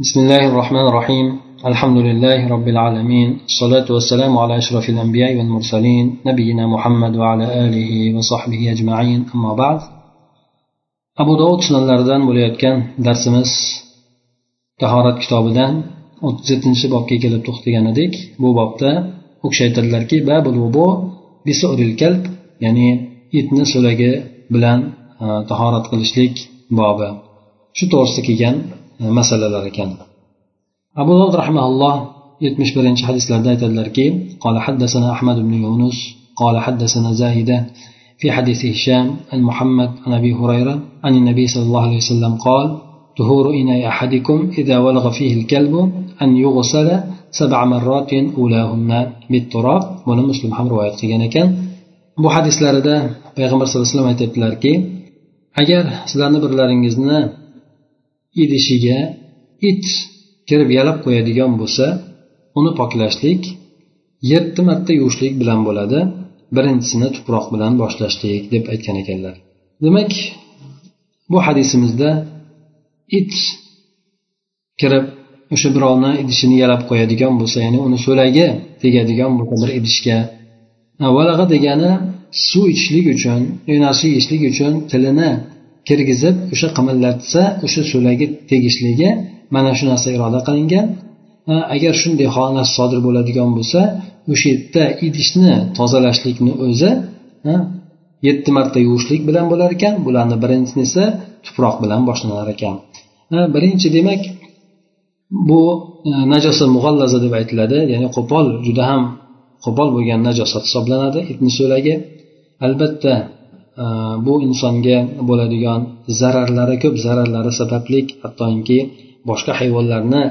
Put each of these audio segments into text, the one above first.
بسم الله الرحمن الرحيم. الحمد لله رب العالمين. الصلاة والسلام على أشرف الأنبياء والمرسلين نبينا محمد وعلى آله وصحبه أجمعين. أما بعد أبو داود صلى الله عليه كان درس مس تهارة كتاب دان وتزدن شباب كي كلب تختي ديك بو بابتا وكشيت الدركي باب الوبو بسؤر الكلب يعني يتنى سلقة بلان تهارة قلشليك بابا شو توصي كي كان masalalar ekan abu dovud rahimaulloh yetmish birinchi hadislarda aytadilarki قال حدثنا أحمد بن يونس قال حدثنا زاهدة في حديث هشام عن محمد عن أبي هريرة عن النبي صلى الله عليه وسلم قال طهور إناء أحدكم إذا ولغ فيه الكلب أن يغسل سبع مرات أولاهن بالتراب buni muslim ham rivoyat qilgan ekan bu hadislarida payg'ambar sallallohu alayhi vasallam aytyaptilarki agar sizlarni birlaringizni idishiga it kirib yalab qo'yadigan bo'lsa uni poklashlik yetti marta yuvishlik bilan bo'ladi. Birinchisini tuproq bilan boshlashlik deb aytgan ekanlar. Demak bu hadisimizda it kirib o'sha birovni idishini yalab qo'yadigan bo'lsa ya'ni uni so'lagi tegadigan bo'lsa bir idishga valag'a degani suv ichishlik uchun narsa yeyishlik uchun tilini kirgizib o'sha qimirlatsa o'sha so'lagi tegishligi mana shu narsa iroda qilingan. Agar shunday holat sodir bo'ladigan bo'lsa o'sha yerda idishni tozalashlikni o'zi yetti marta yuvishlik bilan bo'lar ekan bularni birinchisi esa tuproq bilan boshlanar ekan. Birinchi demak bu e, najosat mug'allaza deb aytiladi ya'ni qo'pol juda ham qo'pol bo'lgan najosat hisoblanadi itni so'lagi. Albatta bu insonga bo'ladigan zararlari ko'p zararlari sababli hattoki boshqa hayvonlarni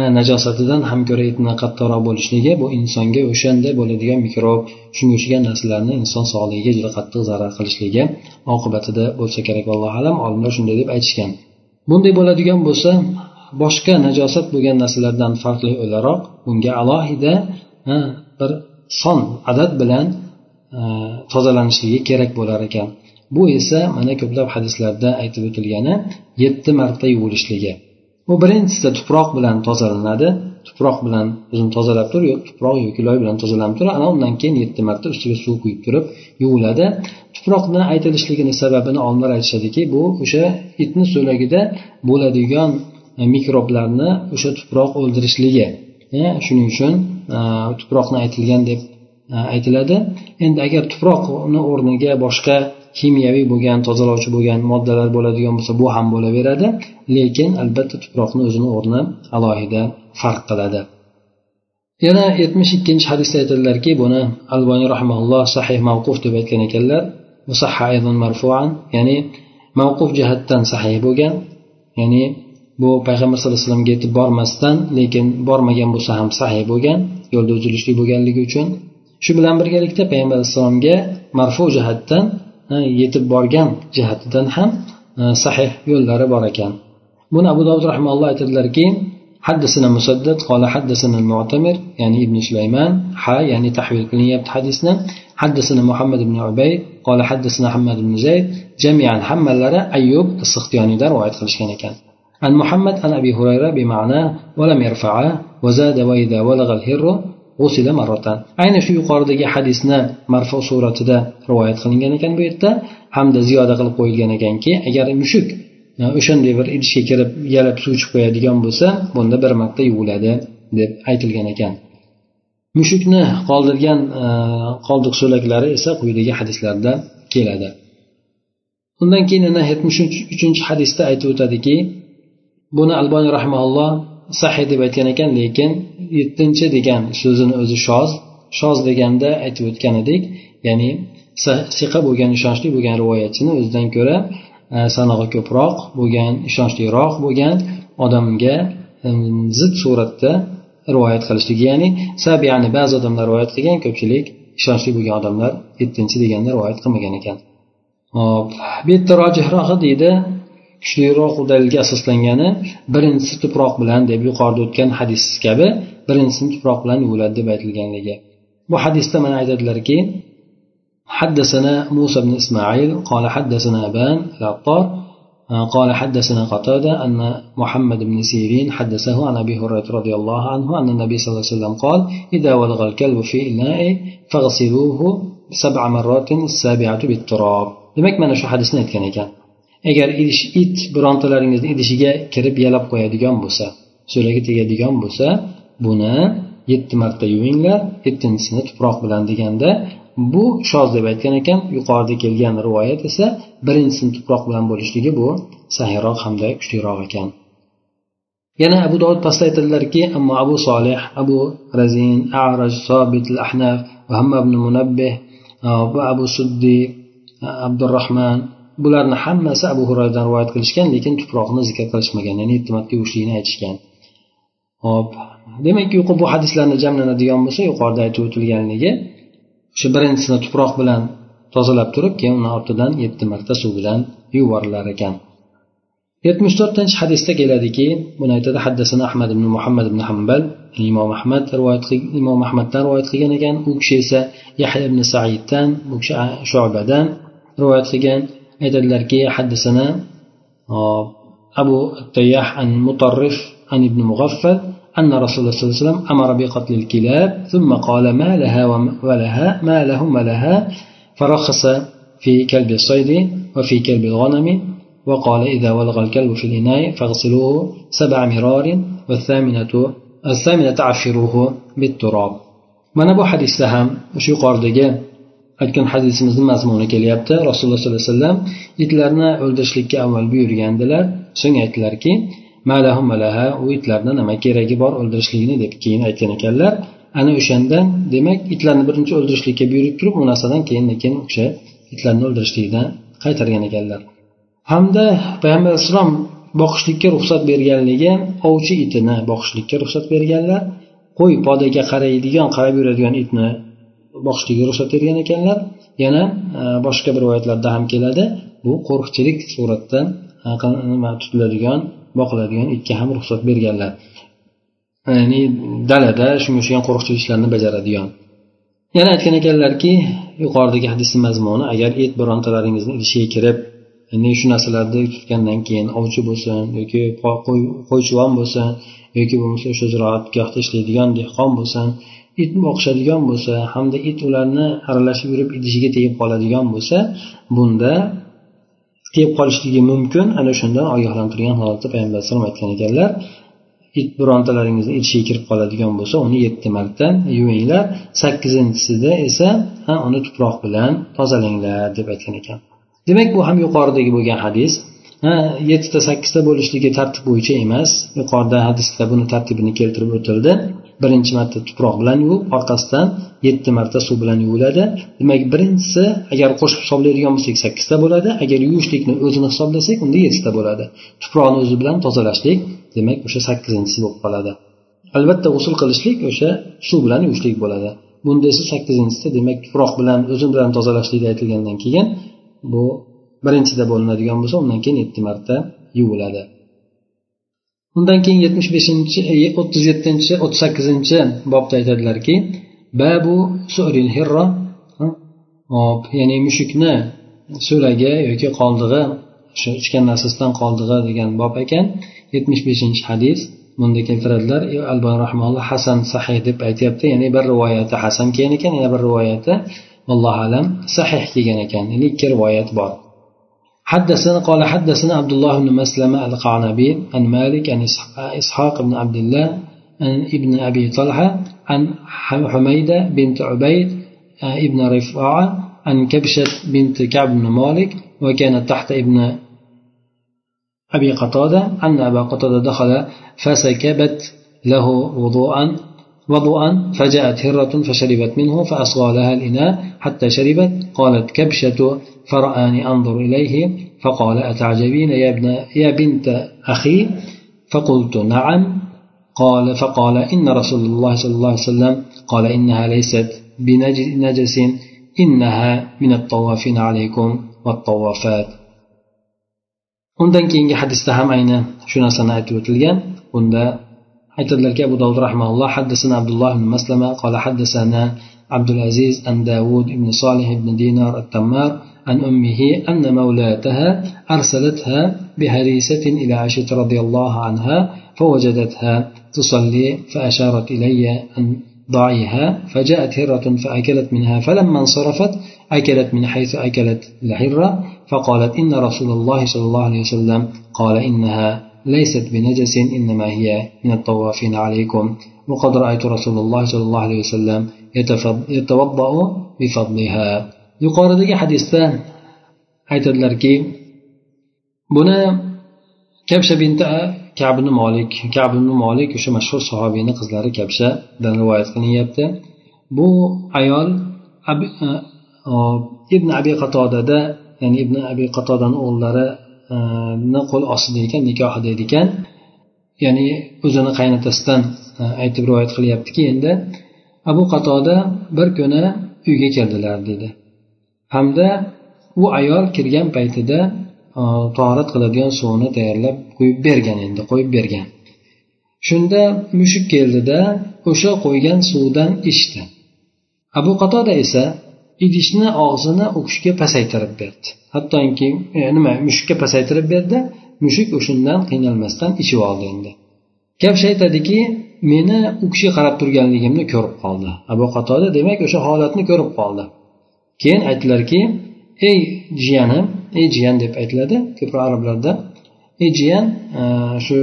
e, najosatidan ham ko'ra itni qattiqroq bo'lishligi bu insonga o'shanda bo'ladigan mikrob shunga o'xshagan narsalarni inson sog'ligiga juda qattiq zarar qilishligi oqibatida bo'lsa kerak allohu alam. Olimlar shunday deb aytishgan. Bunday bo'ladigan bo'lsa boshqa najosat bo'lgan narsalardan farqli o'laroq bunga alohida e, bir son adad bilan E, tozalanishligi kerak bo'lar ekan. Bu esa mana ko'plab hadislarda aytib o'tilgani yetti marta yuvilishligi bu birinchisida tuproq bilan tozalanadi. Tuproq bilan o'zini tozalab turib yo'q tuproq yoki loy bilan tozalanib turib ana undan keyin yetti marta ustiga suv quyib turib yuviladi. Tuproqni aytilishligini sababini olimlar aytishadiki bu o'sha itni so'lagida bo'ladigan mikroblarni o'sha tuproq o'ldirishligi. E, shuning uchun e, tuproqni aytilgan deb aytiladi. Endi agar tuproqni o'rniga boshqa kimyoviy bo'lgan tozalovchi bo'lgan moddalar bo'ladigan bo'lsa bu ham bo'laveradi. Lekin albatta tuproqni o'zini o'rni alohida farq qiladi. Yana yetmish ikkinchi hadisda aytadilarki buni alboniy rahmaulloh sahih mavquf deb aytgan ekanlar. Marfuan ya'ni mavquf jihatdan sahih bo'lgan. Ya'ni bu payg'ambar sallallohu alayhi vasallamga yetib bormasdan lekin bormagan bo'lsa ham sahih bo'lgan yo'lda uzilishlik bo'lganligi uchun. shu bilan birgalikda payg'ambar alayhissalomga marfu jihatdan yetib borgan jihatidan ham sahih yo'llari bor ekan buni abu dovud rahmaulloh aytadilarki حدثنا مسدد قال حدثنا المعتمر يعني ابن سليمان ح يعني تحويل كلية حديثنا حدثنا محمد بن عبيد قال حدثنا حماد بن زيد جميعا حمل أيوب السختياني دار وعيد خلشكان كان عن محمد عن أبي هريرة بمعناه ولم يرفعه وزاد وإذا ولغ الهر g'usila marota. Ayni shu yuqoridagi hadisni marfu suratida rivoyat qilingan ekan bu yerda. Hamda ziyoda qilib qo'yilgan ekanki agar mushuk e, o'shanday bir idishga kirib yalab suv ichib qo'yadigan bo'lsa bunda bir marta yuviladi deb aytilgan ekan. Mushukni qoldirgan e, qoldiq so'laklari esa quyidagi hadislarda keladi. Undan keyin yana yetmish uchinchi hadisda aytib o'tadiki buni alboniy rahmaulloh sahiy deb aytgan ekan lekin yettinchi degan so'zini o'zi shoz shoz deganda aytib o'tgan edik. Ya'ni siqa bo'lgan ishonchli bo'lgan rivoyatchini o'zidan ko'ra e, sanog'i ko'proq bo'lgan ishonchliroq bo'lgan odamga e, zid suratda rivoyat qilishligi ya'ni sab ya'ni ba'zi odamlar rivoyat qilgan ko'pchilik ishonchli bo'lgan odamlar yettinchi deganda rivoyat qilmagan ekan. Hop bu yerda rojihrohi deydi. Kuchliroq dalilga asoslangani birinchisi tuproq bilan deb yuqorida o'tgan hadis kabi birinchisini tuproq bilan yuviladi deb aytilganligi bu hadisda mana aytadilarki حدثنا موسى بن إسماعيل قال حدثنا أبان العطار قال حدثنا قتادة أن محمد بن سيرين حدثه عن أبي هريرة رضي الله عنه أن النبي صلى الله عليه وسلم قال إذا ولغ الكلب في إناء فاغسلوه سبع مرات السابعة بالتراب demak mana shu hadisni aytgan ekan agar idish it birontalaringizni idishiga kirib yalab qo'yadigan bo'lsa so'lagi tegadigan bo'lsa buni yetti marta yuvinglar yettinchisini tuproq bilan deganda bu shoz deb aytgan ekan yuqorida kelgan rivoyat esa birinchisini tuproq bilan bo'lishligi bu sahiyroq hamda kuchliroq ekan. Yana abu dovud pastda aytadilarki ammo abu solih abu razin araj sobit al ahnaf va hamma ibn munabbih va abu suddi abdurahmon bularni hammasi abu hurayradan rivoyat qilishgan lekin tuproqni zikr qilishmagan ya'ni yetti marta yuvishlikni aytishgan hop demak bu hadislarni jamlanadigan bo'lsa yuqorida aytib o'tilganligi shu birinchisini tuproq bilan tozalab turib keyin uni ortidan yetti marta suv bilan yuvorilar ekan. Yetmish to'rtinchi hadisda keladiki buni aytadi haddasini ahmad ibn muhammad ibn hambal imom ahmad rivoyat imom ahmaddan rivoyat qilgan ekan. U kishi esa yahya ibn saiddan bu kishi shobadan rivoyat qilgan. Aytadilarki haddasana abu tayyah an mutarrif an ibn mug'affal أن رسول الله صلى الله عليه وسلم أمر بقتل الكلاب ثم قال ما لها ولها ما لهم ولها فرخص في كلب الصيد وفي كلب الغنم وقال إذا ولغ الكلب في الإناء فاغسلوه سبع مرار والثامنة الثامنة عفروه بالتراب mana bu hadisda ham shu yuqoridagi aytgan hadisimizni mazmuni kelyapti. Rasululloh sollallohu alayhi vasallam itlarni o'ldirishlikka avval buyurgandilar. So'ng aytdilarki u itlarni nima keragi bor o'ldirishlikni deb keyin aytgan ekanlar. Ana o'shandan demak itlarni birinchi o'ldirishlikka buyurib turib u narsadan keyin lekin o'sha itlarni o'ldirishlikdan qaytargan ekanlar? Hamda payg'ambar alayhissalom boqishlikka ruxsat berganligi ovchi itini boqishlikka ruxsat berganlar. Qo'y podaga qaraydigan qarab yuradigan itni boqishlikka ruxsat bergan ekanlar. Yana e, boshqa bir rivoyatlarda ham keladi. Bu qo'riqchilik suratda e, e, nima tutiladigan boqiladigan itga ham ruxsat berganlar. Ya'ni dalada shunga o'xshagan qo'riqchilik ishlarini bajaradigan. Yana aytgan ekanlarki yuqoridagi hadisni mazmuni agar et birontalaringizni idishiga kirib ya'ni shu narsalarni tutgandan keyin ovchi bo'lsin yoki qo'ychivon bo'lsin yoki bo'lmasa o'sha ziroatgohda ishlaydigan dehqon bo'lsin it boqishadigan bo'lsa hamda it ularni aralashib yurib idishiga tegib qoladigan bo'lsa bunda tegib qolishligi mumkin. Ana shundan ogohlantirgan holatda payg'ambar alayhisalom aytgan ekanlar it birontalaringizni idishiga kirib qoladigan bo'lsa uni yetti marta yuvinglar. Sakkizinchisida esa ha uni tuproq bilan tozalanglar deb aytgan ekan. Demak bu ham yuqoridagi bo'lgan hadis. Yettita sakkizta bo'lishligi tartib bo'yicha emas. Yuqorida hadisda buni tartibini keltirib o'tildi. Birinchi marta tuproq bilan yuvib orqasidan yetti marta suv bilan yuviladi. Demak birinchisi agar qo'shib hisoblaydigan bo'lsak sakkizta bo'ladi. Agar yuvishlikni o'zini hisoblasak unda yettita bo'ladi. Tuproqni o'zi bilan tozalashlik demak o'sha sakkizinchisi bo'lib qoladi. Albatta g'usul qilishlik o'sha suv bilan yuvishlik bo'ladi. Bunda esa sakkizinchisida demak tuproq bilan o'zi bilan tozalashlik aytilgandan keyin bu birinchida bo'linadigan bo'lsa undan keyin yetti marta yuviladi. Undan keyin yetmish beshinchi e, o'ttiz yettinchi o'ttiz sakkizinchi bobda aytadilarki babu suril hirra hop ya'ni mushukni so'lagi yoki qoldig'i shu ichgan narsasidan qoldig'i degan bob ekan. yetmish beshinchi hadis bunda keltiradilar albon rahmaulloh hasan sahih deb aytyapti. Ya'ni bir rivoyati hasan kelgan ekan yana bir rivoyati allohu alam sahih kelgan ekan. Ya'ni ikki rivoyat bor. حدثنا قال حدثنا عبد الله بن مسلمة القعنبي عن مالك عن إسحاق بن عبد الله عن ابن أبي طلحة عن حميدة بنت عبيد ابن رفاعة عن كبشة بنت كعب بن مالك وكانت تحت ابن أبي قتادة أن أبا قتادة دخل فسكبت له وضوءا وضوءا فجاءت هرة فشربت منه فأصغى لها الإناء حتى شربت قالت كبشة فرآني أنظر إليه فقال أتعجبين يا, ابن يا بنت أخي فقلت نعم قال فقال إن رسول الله صلى الله عليه وسلم قال إنها ليست بنجس إنها من الطوافين عليكم والطوافات undan keyingi hadisda ham ayni shu narsani aytib o'tilgan bunda aytadilarki abu dovud rahmaulloh haddasana abdulloh ibn maslama qola haddasana abdulaziz an davud ibn solih ibn dinar tammar عن أمه أن مولاتها أرسلتها بهريسة إلى عائشة رضي الله عنها فوجدتها تصلي فأشارت إلي أن ضعيها فجاءت هرة فأكلت منها فلما انصرفت أكلت من حيث أكلت الهرة فقالت إن رسول الله صلى الله عليه وسلم قال إنها ليست بنجس إنما هي من الطوافين عليكم. وقد رأيت رسول الله صلى الله عليه وسلم يتوضأ بفضلها. Yuqoridagi hadisda aytadilarki buni kabsha binti kabni molik kabni molik o'sha mashhur sahobiyni qizlari kabshadan rivoyat qilinyapti. Bu ayol e, ibn abi qatodada ya'ni ibn abi qatodani o'g'illarini qo'l ostida ekan nikohida ekan ya'ni o'zini qaynotasidan e, aytib rivoyat qilyaptiki endi abu qatoda bir kuni uyga keldilar deydi hamda u ayol kirgan paytida e, torat qiladigan suvni tayyorlab qo'yib bergan endi qo'yib bergan. Shunda mushuk keldida o'sha qo'ygan suvdan ichdi. Abu qatoda esa idishni og'zini u kishiga pasaytirib berdi. Hattoki e, nima mushukka pasaytirib berdi mushuk o'shandan qiynalmasdan ichib oldi endi. Kapsh aytadiki meni u kishi qarab turganligimni ko'rib qoldi. Abu qatoda demak o'sha holatni ko'rib qoldi. Keyin aytdilarki ey jiyanim ey jiyan deb aytiladi. Ko'proq arablarda ey jiyan e, shu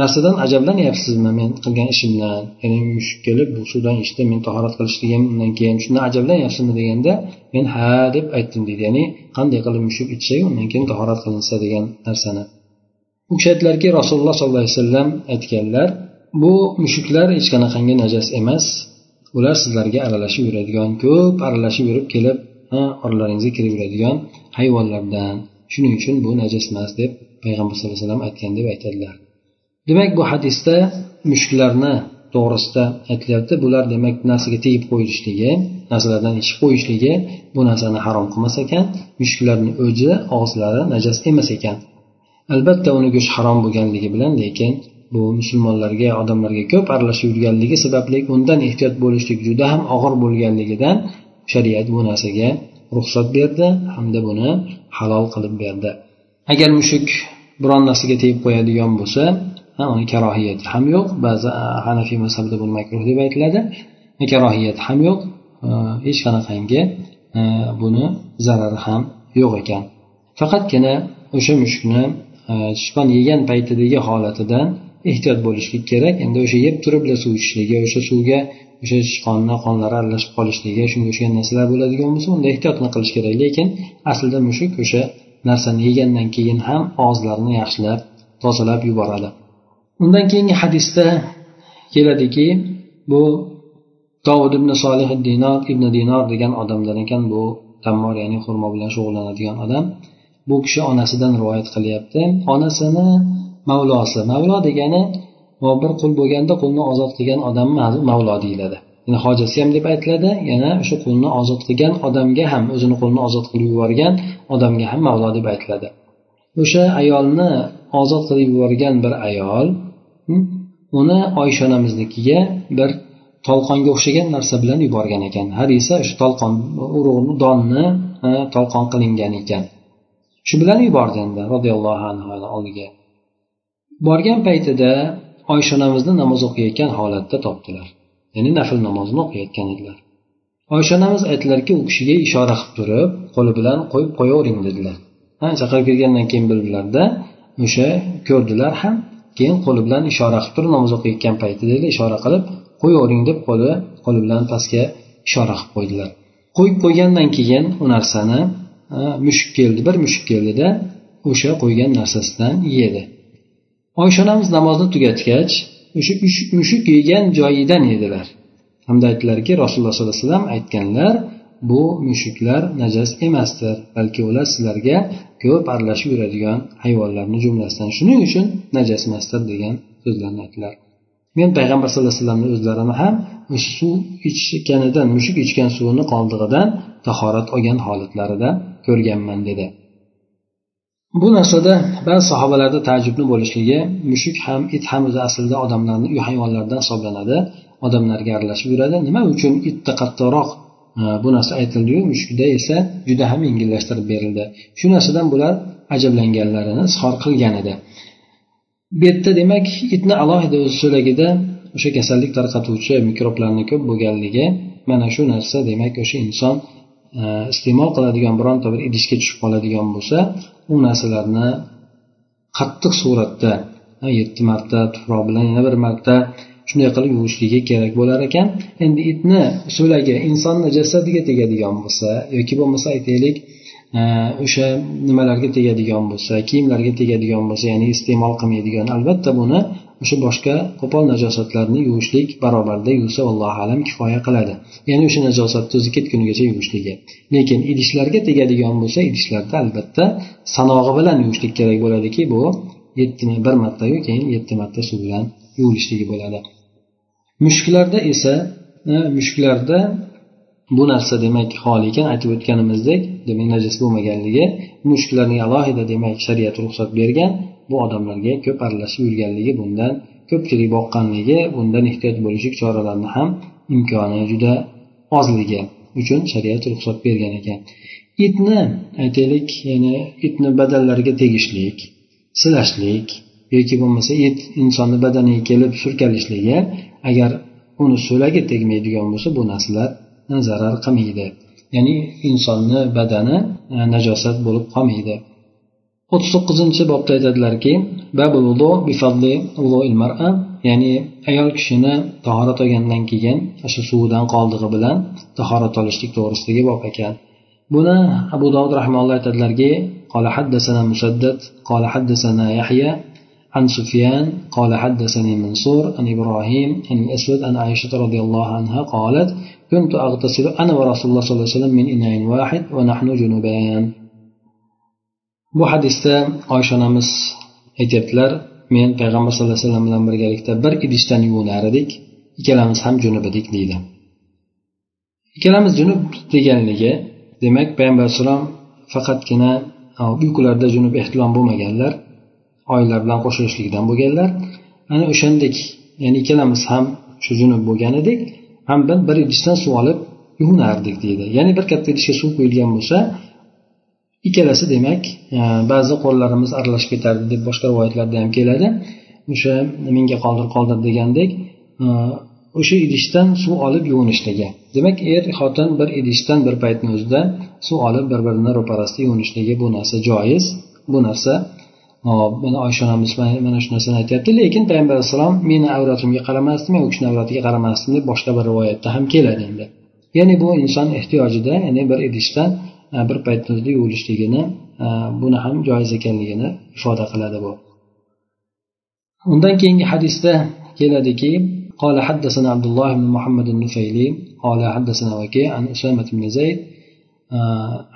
narsadan ajablanyapsizmi? Men qilgan ishimdan ya'ni mushuk kelib bu suvdan ichdi men tahorat qilishligimdan keyin shundan ajablanyapsizmi? deganda men ha deb aytdim deydi. Ya'ni qanday qilib mushuk ichsa undan keyin tahorat qilinsa degan narsani. U kishi aytdilarki rasululloh sollallohu alayhi vasallam aytganlar bu mushuklar hech qanaqangi najas emas. Ular sizlarga aralashib yuradigan ko'p aralashib yurib kelib oralaringizga kirib yuradigan hayvonlardan shuning uchun bu najas emas deb payg'ambar sallallohu alayhi vasallam aytgan deb aytadilar. Demak bu hadisda mushuklarni to'g'risida aytilyapti. Bular demak narsaga tegib qo'yilishligi narsalardan ichib qo'yishligi bu narsani harom qilmas ekan. Mushuklarni o'zi og'izlari najas emas ekan. Albatta uni go'sht harom bo'lganligi bilan lekin bu musulmonlarga odamlarga ko'p aralashib yurganligi sababli undan ehtiyot bo'lishlik juda ham og'ir bo'lganligidan shariat bu narsaga ruxsat berdi hamda buni halol qilib berdi. Agar mushuk biron narsaga tegib qo'yadigan bo'lsa uni karohiyati ham yo'q. Ba'zi hanafiy mazhabida buni makruh deb aytiladi. Karohiyati ham yo'q. Hech qanaqangi e, buni zarari ham yo'q ekan. Faqatgina o'sha mushukni e, sichqon yegan paytidagi holatidan ehtiyot bo'lishlik kerak. Endi o'sha yeb turib suv ichishligi o'sha suvga o'sha sichqonni qonlari aralashib qolishligi shunga o'xshagan narsalar bo'ladigan bo'lsa unda ehtiyotni qilish kerak? Lekin aslida mushuk o'sha narsani yegandan keyin ham og'izlarini yaxshilab tozalab yuboradi. Undan keyingi hadisda keladiki bu dovud ibn solih dinor ibn dinor degan odamdan ekan bu tammor ya'ni xurmo bilan shug'ullanadigan odam. Bu kishi onasidan rivoyat qilyapti. Onasini mavlosi. Mavlo degani bir qul bo'lganda qulni ozod qilgan odamni mavlo deyiladi. Ya'ni hojasi ham deb aytiladi yana shu qulni ozod qilgan odamga ham o'zini qulni ozod qilib yuborgan odamga ham mavlo deb aytiladi. O'sha ayolni ozod qilib yuborgan bir ayol hm, uni oysha onamiznikiga bir tolqonga o'xshagan narsa bilan yuborgan ekan. Hadisa shu tolqon urug'ni donni tolqon qilingan ekan. Shu bilan yubordi endi roziyallohu anhu oldiga. Borgan paytida oysha onamizni namoz o'qiyotgan holatda topdilar. Ya'ni nafl namozini o'qiyotgan edilar. Oysha onamiz aytdilarki u kishiga ishora qilib turib qo'li bilan qo'yib qo'yavering dedilar. Chaqirib kelgandan keyin bildilarda o'sha ko'rdilar ham keyin qo'li bilan ishora qilib turib namoz o'qiyotgan paytida ishora qilib qo'yavering deb qo'li qo'li bilan pastga ishora qilib qo'ydilar. Qo'yib qo'ygandan keyin u narsani mushuk keldi bir mushuk keldida o'sha qo'ygan narsasidan yedi. Oysha onamiz namozni tugatgach o'sha mushuk yegan joyidan yedilar hamda aytdilarki rasululloh sollallohu alayhi vasallam aytganlar bu mushuklar najas emasdir balki ular sizlarga ko'p aralashib yuradigan hayvonlarni jumlasidan shuning uchun najas emasdir degan so'zlarni aytdilar. Men payg'ambar sallallohu alayhi vasallamni o'zlarini ham o'sha suv ichganidan mushuk ichgan suvini qoldig'idan tahorat olgan holatlarida ko'rganman dedi. Bu narsada ba'zi sahobalarda taajjubni bo'lishligi mushuk ham it ham o'zi aslida odamlarni uy hayvonlaridan hisoblanadi odamlarga aralashib yuradi. Nima uchun itda qattiqroq? Bu narsa aytildiyu mushukda esa juda ham yengillashtirib berildi. Shu narsadan bular ajablanganlarini izhor qilgan edi. Bu yerda demak itni alohida o'z so'lagida o'sha kasallik tarqatuvchi mikroblarni ko'p bo'lganligi mana shu narsa demak o'sha inson E, iste'mol qiladigan bironta bir idishga tushib qoladigan bo'lsa u narsalarni qattiq suratda yetti marta tuproq bilan yana bir marta shunday qilib yuvishligi kerak bo'lar ekan. Endi itni so'lagi insonni jasadiga tegadigan bo'lsa yoki bo'lmasa aytaylik e, o'sha nimalarga tegadigan bo'lsa kiyimlarga tegadigan bo'lsa ya'ni iste'mol qilmaydigan albatta buni o'sha boshqa qo'pol najosatlarni yuvishlik barobarida yuvsa allohu alam kifoya qiladi. Ya'ni o'sha najosatni o'zi ketgunigacha yuvishligi. Lekin idishlarga tegadigan bo'lsa idishlarda albatta sanog'i bilan yuvishlik kerak bo'ladiki bu yetti bir martayu keyin yetti marta suv bilan yuvilishligi bo'ladi. Mushuklarda esa e, mushuklarda bu narsa demak hol ekan aytib o'tganimizdek demak najas bo'lmaganligi mushuklarning alohida demak shariat ruxsat bergan bu odamlarga ko'p aralashib yurganligi bundan ko'pchilik boqqanligi bundan ehtiyot bo'lishlik choralarini ham imkoni juda ozligi uchun shariat ruxsat bergan ekan. Itni aytaylik ya'ni itni badallariga tegishlik silashlik yoki bo'lmasa it insonni badaniga kelib surkalishligi agar uni so'lagi tegmaydigan bo'lsa bu narsalar zarar qilmaydi. Ya'ni insonni badani e, najosat bo'lib qolmaydi. o'ttiz to'qqizinchi bobda aytadilarki ya'ni ayol kishini tahorat olgandan keyin o'sha suvidan qoldig'i bilan tahorat olishlik to'g'risidagi bob ekan buni abu dovud rahmaulloh aytadilarki قال حدثنا مسدد قال حدثنا يحيى عن سفيان قال حدثني منصور عن إبراهيم عن الأسود عن عائشة رضي الله عنها قالت كنت أغتسل أنا ورسول الله صلى الله عليه وسلم من إناء واحد ونحن جنوبان bu hadisda oysha onamiz aytyaptilar men payg'ambar sallallohu alayhi vasallam bilan birgalikda bir idishdan yuvinar edik ikkalamiz ham junub edik deydi. Ikkalamiz junub deganligi demak payg'ambar alayhissalom faqatgina uyqularida junub ehtilom bo'lmaganlar oylar bilan qo'shilishlikdan bo'lganlar. Ana o'shandek ya'ni ikkalamiz ham shu junub bo'lgan edik ham bir idishdan suv olib yuvinardik deydi. Ya'ni bir katta idishga suv quyilgan bo'lsa ikkalasi demak e, ba'zi qo'llarimiz aralashib ketardi deb boshqa rivoyatlarda ham keladi. O'sha menga qoldir qoldir degandek e, o'sha idishdan suv olib yuvinishligi. Demak er xotin bir idishdan bir paytni o'zida suv olib bir birini ro'parasida yuvinishligi bu narsa joiz. Bu narsa e, mana oysha onamiz mana shu narsani aytyapti. Lekin payg'ambar alayhissalom meni avratimga qaramasdi men u kishini avratiga qaramasdim deb boshqa bir rivoyatda ham keladi endi. Ya'ni bu inson ehtiyojida ya'ni bir idishdan bir paytda yuvilishligini buni ham joiz ekanligini ifoda qiladi bu undan keyingi hadisda keladiki قال حدثنا عبد الله بن محمد النفيلي قال حدثنا وكيع عن أسامة بن زيد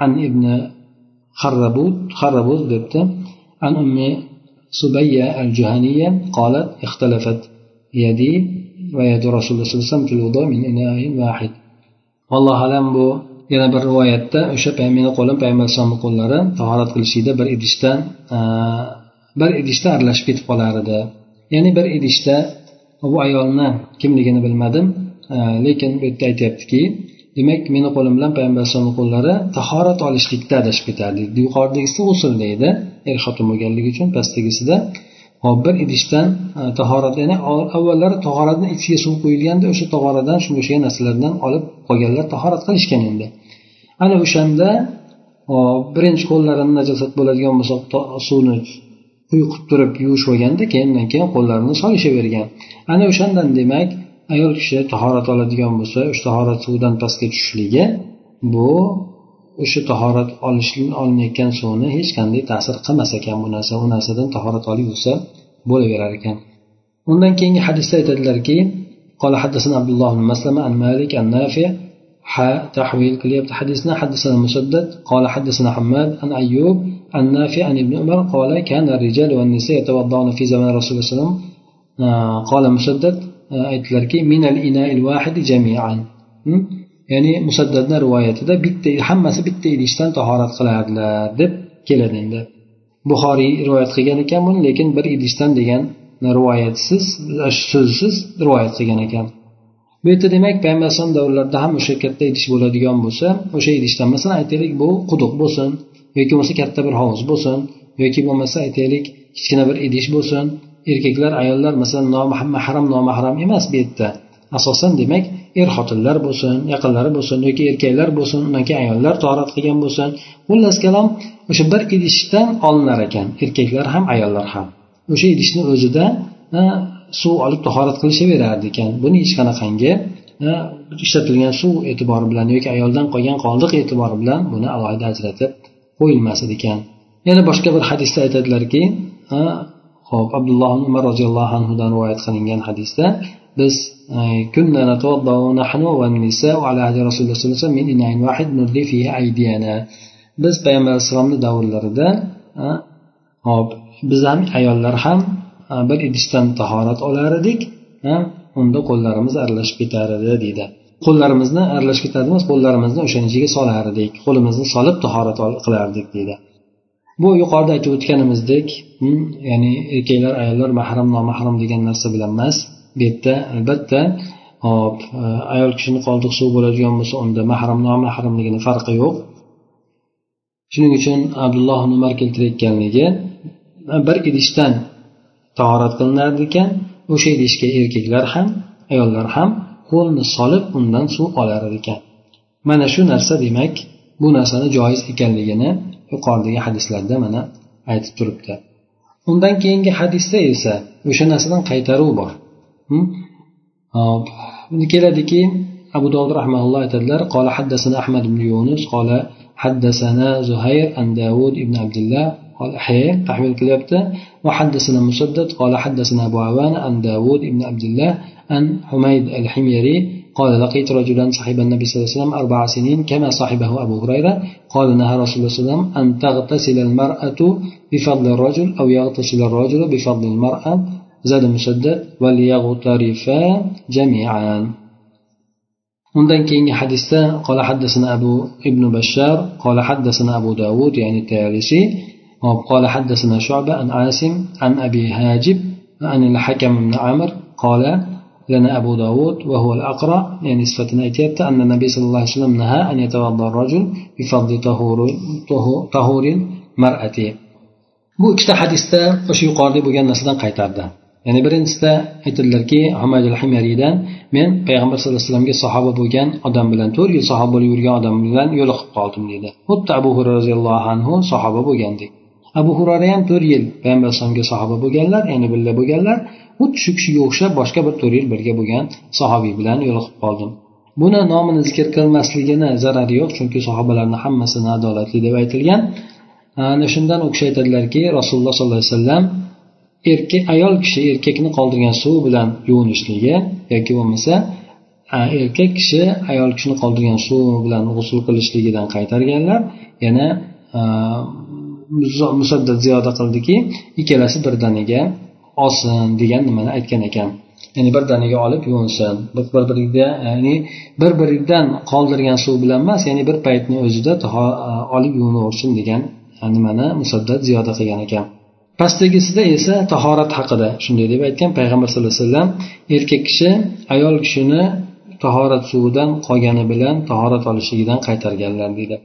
عن ابن خربوت خربوت دبت عن أم صبية الجهنية قالت اختلفت يدي ويد رسول الله صلى الله عليه وسلم في الوضوء من إناء واحد والله أعلم بو yana bir rivoyatda o'sha meni qo'lim payg'ambar alayhisalomni qo'llari tahorat qilishlikda bir idishdan e, bir idishda aralashib ketib qolar edi ya'ni bir idishda bu ayolni kimligini bilmadim e, lekin bu yerda aytyaptiki demak meni qo'lim bilan payg'ambar alayhisalomni qo'llari tahorat olishlikda adashib ketardi. Yuqoridagisi g'usulda edi er xotin bo'lganligi uchun pastdagisida hop bir idishdan e, tahorat ya'ni avvallari tahoratni ichiga suv quyilganda o'sha tahoradan shunga o'xshagan narsalardan olib qolganlar tahorat qilishgan endi. Ana o'shanda birinchi qo'llarini najosat bo'ladigan bo'lsa suvni quyqib turib yuvishib olganda keyin undan keyin qo'llarini solishavergan. Ana o'shandan demak ayol kishi tahorat oladigan bo'lsa o'sha tahorat suvidan pastga tushishligi bu o'sha tahorat olish olinayotgan suvni hech qanday ta'sir qilmas ekan bu narsa u narsadan tahorat olib yursa bo'laverar ekan undan keyingi hadisda aytadilarki قال حدثنا عبد الله بن مسلمة عن مالك عن نافع تحويل كلية حديثنا حدثنا مسدد قال حدثنا حماد عن أيوب عن نافع عن ابن عمر قال كان الرجال والنساء يتوضعون في زمان رسول الله صلى الله عليه وسلم قال مسدد aytdilarki minal ina'il vahidi jamian Ya'ni musaddadni rivoyatida bitta hammasi bitta idishdan tahorat qilardilar deb keladi endi. Buxoriy rivoyat qilgan ekan buni lekin bir idishdan degan rivoyatsiz so'zsiz rivoyat qilgan ekan. Bu yerda demak payg'ambar alayhisalom davrlarida ham o'sha katta idish bo'ladigan bo'lsa o'sha idishdan masalan aytaylik bu quduq bo'lsin yoki bo'lmasa katta bir hovuz bo'lsin yoki bo'lmasa aytaylik kichkina bir idish bo'lsin erkaklar ayollar masalan nomahram nomahram emas bu yerda. Asosan demak er xotinlar bo'lsin yaqinlari bo'lsin yoki erkaklar bo'lsin undan keyin ayollar torat qilgan bo'lsin xullas kalom o'sha bir idishdan olinar ekan. Erkaklar ham ayollar ham. O'sha idishni o'zida suv olib tahorat qilishaverardi ekan. Buni hech qanaqangi ishlatilgan suv e'tibori bilan yoki ayoldan qolgan qoldiq e'tibori bilan buni alohida ajratib qo'yilmas ekan. Yana boshqa bir hadisda aytadilarki ho'p abdulloh umar roziyallohu anhudan rivoyat qilingan hadisda biz كنا نتوضأ نحن والنساء على عهد رسول الله صلى الله عليه وسلم من إناء واحد ندلي فيه أيدينا biz payg'ambar alayhissalomni davrlarida hop biz ham ayollar ham bir idishdan tahorat olar edik unda qo'llarimiz aralashib ketar edi deydi qo'llarimizni aralashib ketardi emas qo'llarimizni o'shani ichiga solar edik qo'limizni solib tahorat qilardik deydi bu yuqorida aytib o'tganimizdek ya'ni erkaklar ayollar mahram nomahram degan narsa bilan emas Bu yerda albatta hop ayol kishini qoldiqsuv bo'ladigan bo'lsa unda mahram nomahramligini farqi yo'q. Shuning uchun abdulloh umar keltirayotganligi bir idishdan tahorat qilinar ekan. O'sha idishga erkaklar ham ayollar ham qo'lni solib undan suv olar ekan. Mana shu narsa demak bu narsani joiz ekanligini yuqoridagi hadislarda mana aytib turibdi. Undan keyingi hadisda esa o'sha narsadan qaytaruv bor. Keladiki abu dovud rahmaulloh aytadilar qola haddasana ahmad ibn yunus qola زهير عن داود بن عبد الله قال أحيي تحويل كليبته وحدثنا مسدد قال حدثنا أبو عوان عن داود بن عبد الله عن حميد الحميري قال لقيت رجلا صاحب النبي صلى الله عليه وسلم أربع سنين كما صاحبه أبو هريرة قال نهى رسول الله صلى الله عليه وسلم أن تغتسل المرأة بفضل الرجل أو يغتسل الرجل بفضل المرأة. زاد مسدد وليغترفا جميعا. undan keyingi hadisda qola haddasana abu ibn bashar qola haddasana abu davud ya'ni tayalisi قال حدثنا شعبة عن عاصم عن أبي هاجب عن الحكم بن عامر قال لنا أبو داود وهو الأقرأ يعني صفة أيتيت أن النبي صلى الله عليه وسلم نهى أن يتوضأ الرجل بفضل طهور طهور المرأة bu ikkita hadisda o'sha yuqorida bo'lgan narsadan qaytardi ya'ni birinchisida aytadilarki hamadul himariydan men payg'ambar sallallohu alayhi vasallamga sahoba bo'lgan odam bilan to'rt yil sahoba bo'lib yurgan odam bilan yo'liqib qoldim deydi. Xuddi abu hurra roziyallohu anhu sahoba bo'lgandek abu hurara ham to'rt yil payg'ambar alayhisalomga sahoba bo'lganlar ya'ni birga bo'lganlar. Xuddi shu kishiga o'xshab boshqa bir to'rt yil birga bo'lgan sahobiy bilan yo'liqib qoldim. Buni nomini zikr qilmasligini zarari yo'q chunki sahobalarni hammasi adolatli deb aytilgan. Ana shundan u kishi aytadilarki rasululloh sollallohu alayhi vasallam erkak ayol kishi erkakni qoldirgan suv bilan yuvinishligi yoki bo'lmasa erkak kishi ayol kishini qoldirgan suv bilan g'usul qilishligidan qaytarganlar. Yana musaddad ziyoda qildiki ikkalasi birdaniga olsin degan nimani aytgan ekan. Ya'ni birdaniga olib yuvinsin. Bir biriga ya'ni bir biridan qoldirgan suv bilan emas ya'ni bir paytni o'zida olib yuvinaversin degan nimani musaddad ziyoda qilgan ekan. Pastdagisida esa tahorat haqida shunday deb aytgan payg'ambar sallallohu alayhi vasallam erkak kishi ayol kishini tahorat suvidan qolgani bilan tahorat olishligidan qaytarganlar deydi.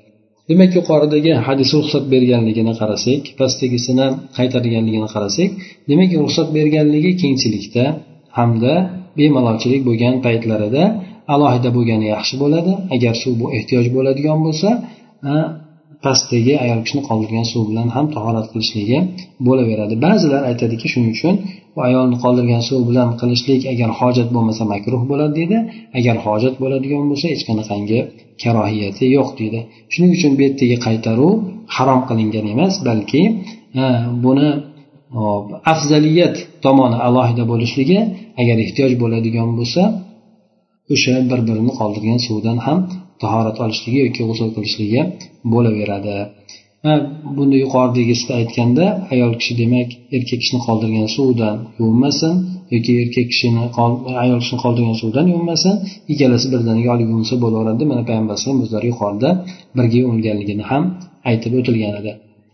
Demak yuqoridagi hadis ruxsat berganligini qarasak pastdagisini qaytarganligini qarasak demak ruxsat berganligi kengchilikda hamda bemalolchilik bo'lgan paytlarida alohida bo'lgani yaxshi bo'ladi. Agar suv bu ehtiyoj bo'ladigan bo'lsa pastdagi ayol kishini qoldirgan suv bilan ham tahorat qilishligi bo'laveradi. Ba'zilar aytadiki shuning uchun u ayolni qoldirgan suv bilan qilishlik agar hojat bo'lmasa makruh bo'ladi deydi agar hojat bo'ladigan bo'lsa hech qanaqangi karohiyati yo'q deydi shuning uchun bu yerdagi qaytaruv harom qilingan emas balki e, buni afzaliyat tomoni alohida bo'lishligi agar ehtiyoj bo'ladigan bo'lsa o'sha bir birini qoldirgan suvdan ham tahorat olishligi yoki g'usul qilishligi bo'laveradi. Buni yuqoridagisida aytganda ayol kishi demak erkak kishini qoldirgan suvdan yuvinmasin yoki erkak kishini ayol kishini qoldirgan suvdan yuvinmasin ikkalasi birdaniga olib yuvinsa bo'laveradi. Mana payg'ambar alayhisalom o'zlari yuqorida birga yuvinganligini ham aytib o'tilgan edi.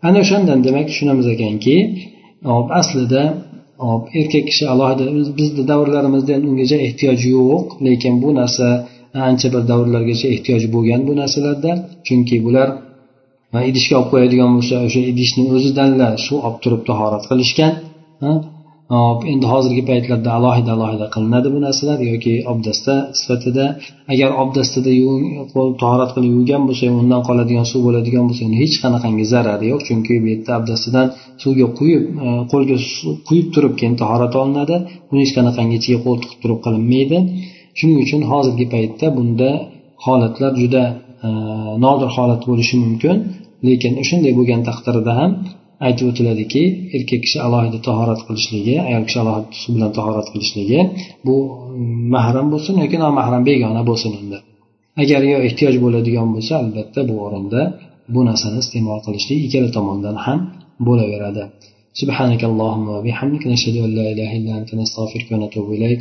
Ana o'shandan demak tushunamiz ekanki aslida hop erkak kishi alohida bizni davrlarimizda ungacha ehtiyoj yo'q lekin bu narsa ancha bir davrlargacha ehtiyoj bo'lgan bu narsalarda chunki bular idishga olib qo'yadigan bo'lsa o'sha idishni o'zidanlar shu olib turib tahorat qilishgan hop endi hozirgi paytlarda alohida alohida qilinadi bu narsalar yoki obdasta sifatida. Agar obdastada tahorat qilib yuvgan bo'lsa undan qoladigan suv bo'ladigan bo'lsa uni hech qanaqangi zarari yo'q chunki bu yerda obdastadan suvga quyib e, qo'lga quyib turib keyin tahorat olinadi. Buni hech qanaqangi ichiga qo'l tiqib turib qilinmaydi. shuning uchun hozirgi paytda bunda holatlar juda e, nodir holat bo'lishi mumkin lekin o'shanday bo'lgan taqdirda ham aytib o'tiladiki erkak kishi alohida tahorat qilishligi ayol kishi alohida suv bilan tahorat qilishligi bu mahram bo'lsin yoki nomahram begona bo'lsin unda agar yo ehtiyoj bo'ladigan bo'lsa albatta bu o'rinda bu narsani iste'mol qilishlik ikkala tomondan ham bo'laveradi سبحانك اللهم وبحمدك نشهد أن لا إله إلا أنت نستغفرك ونتوب إليك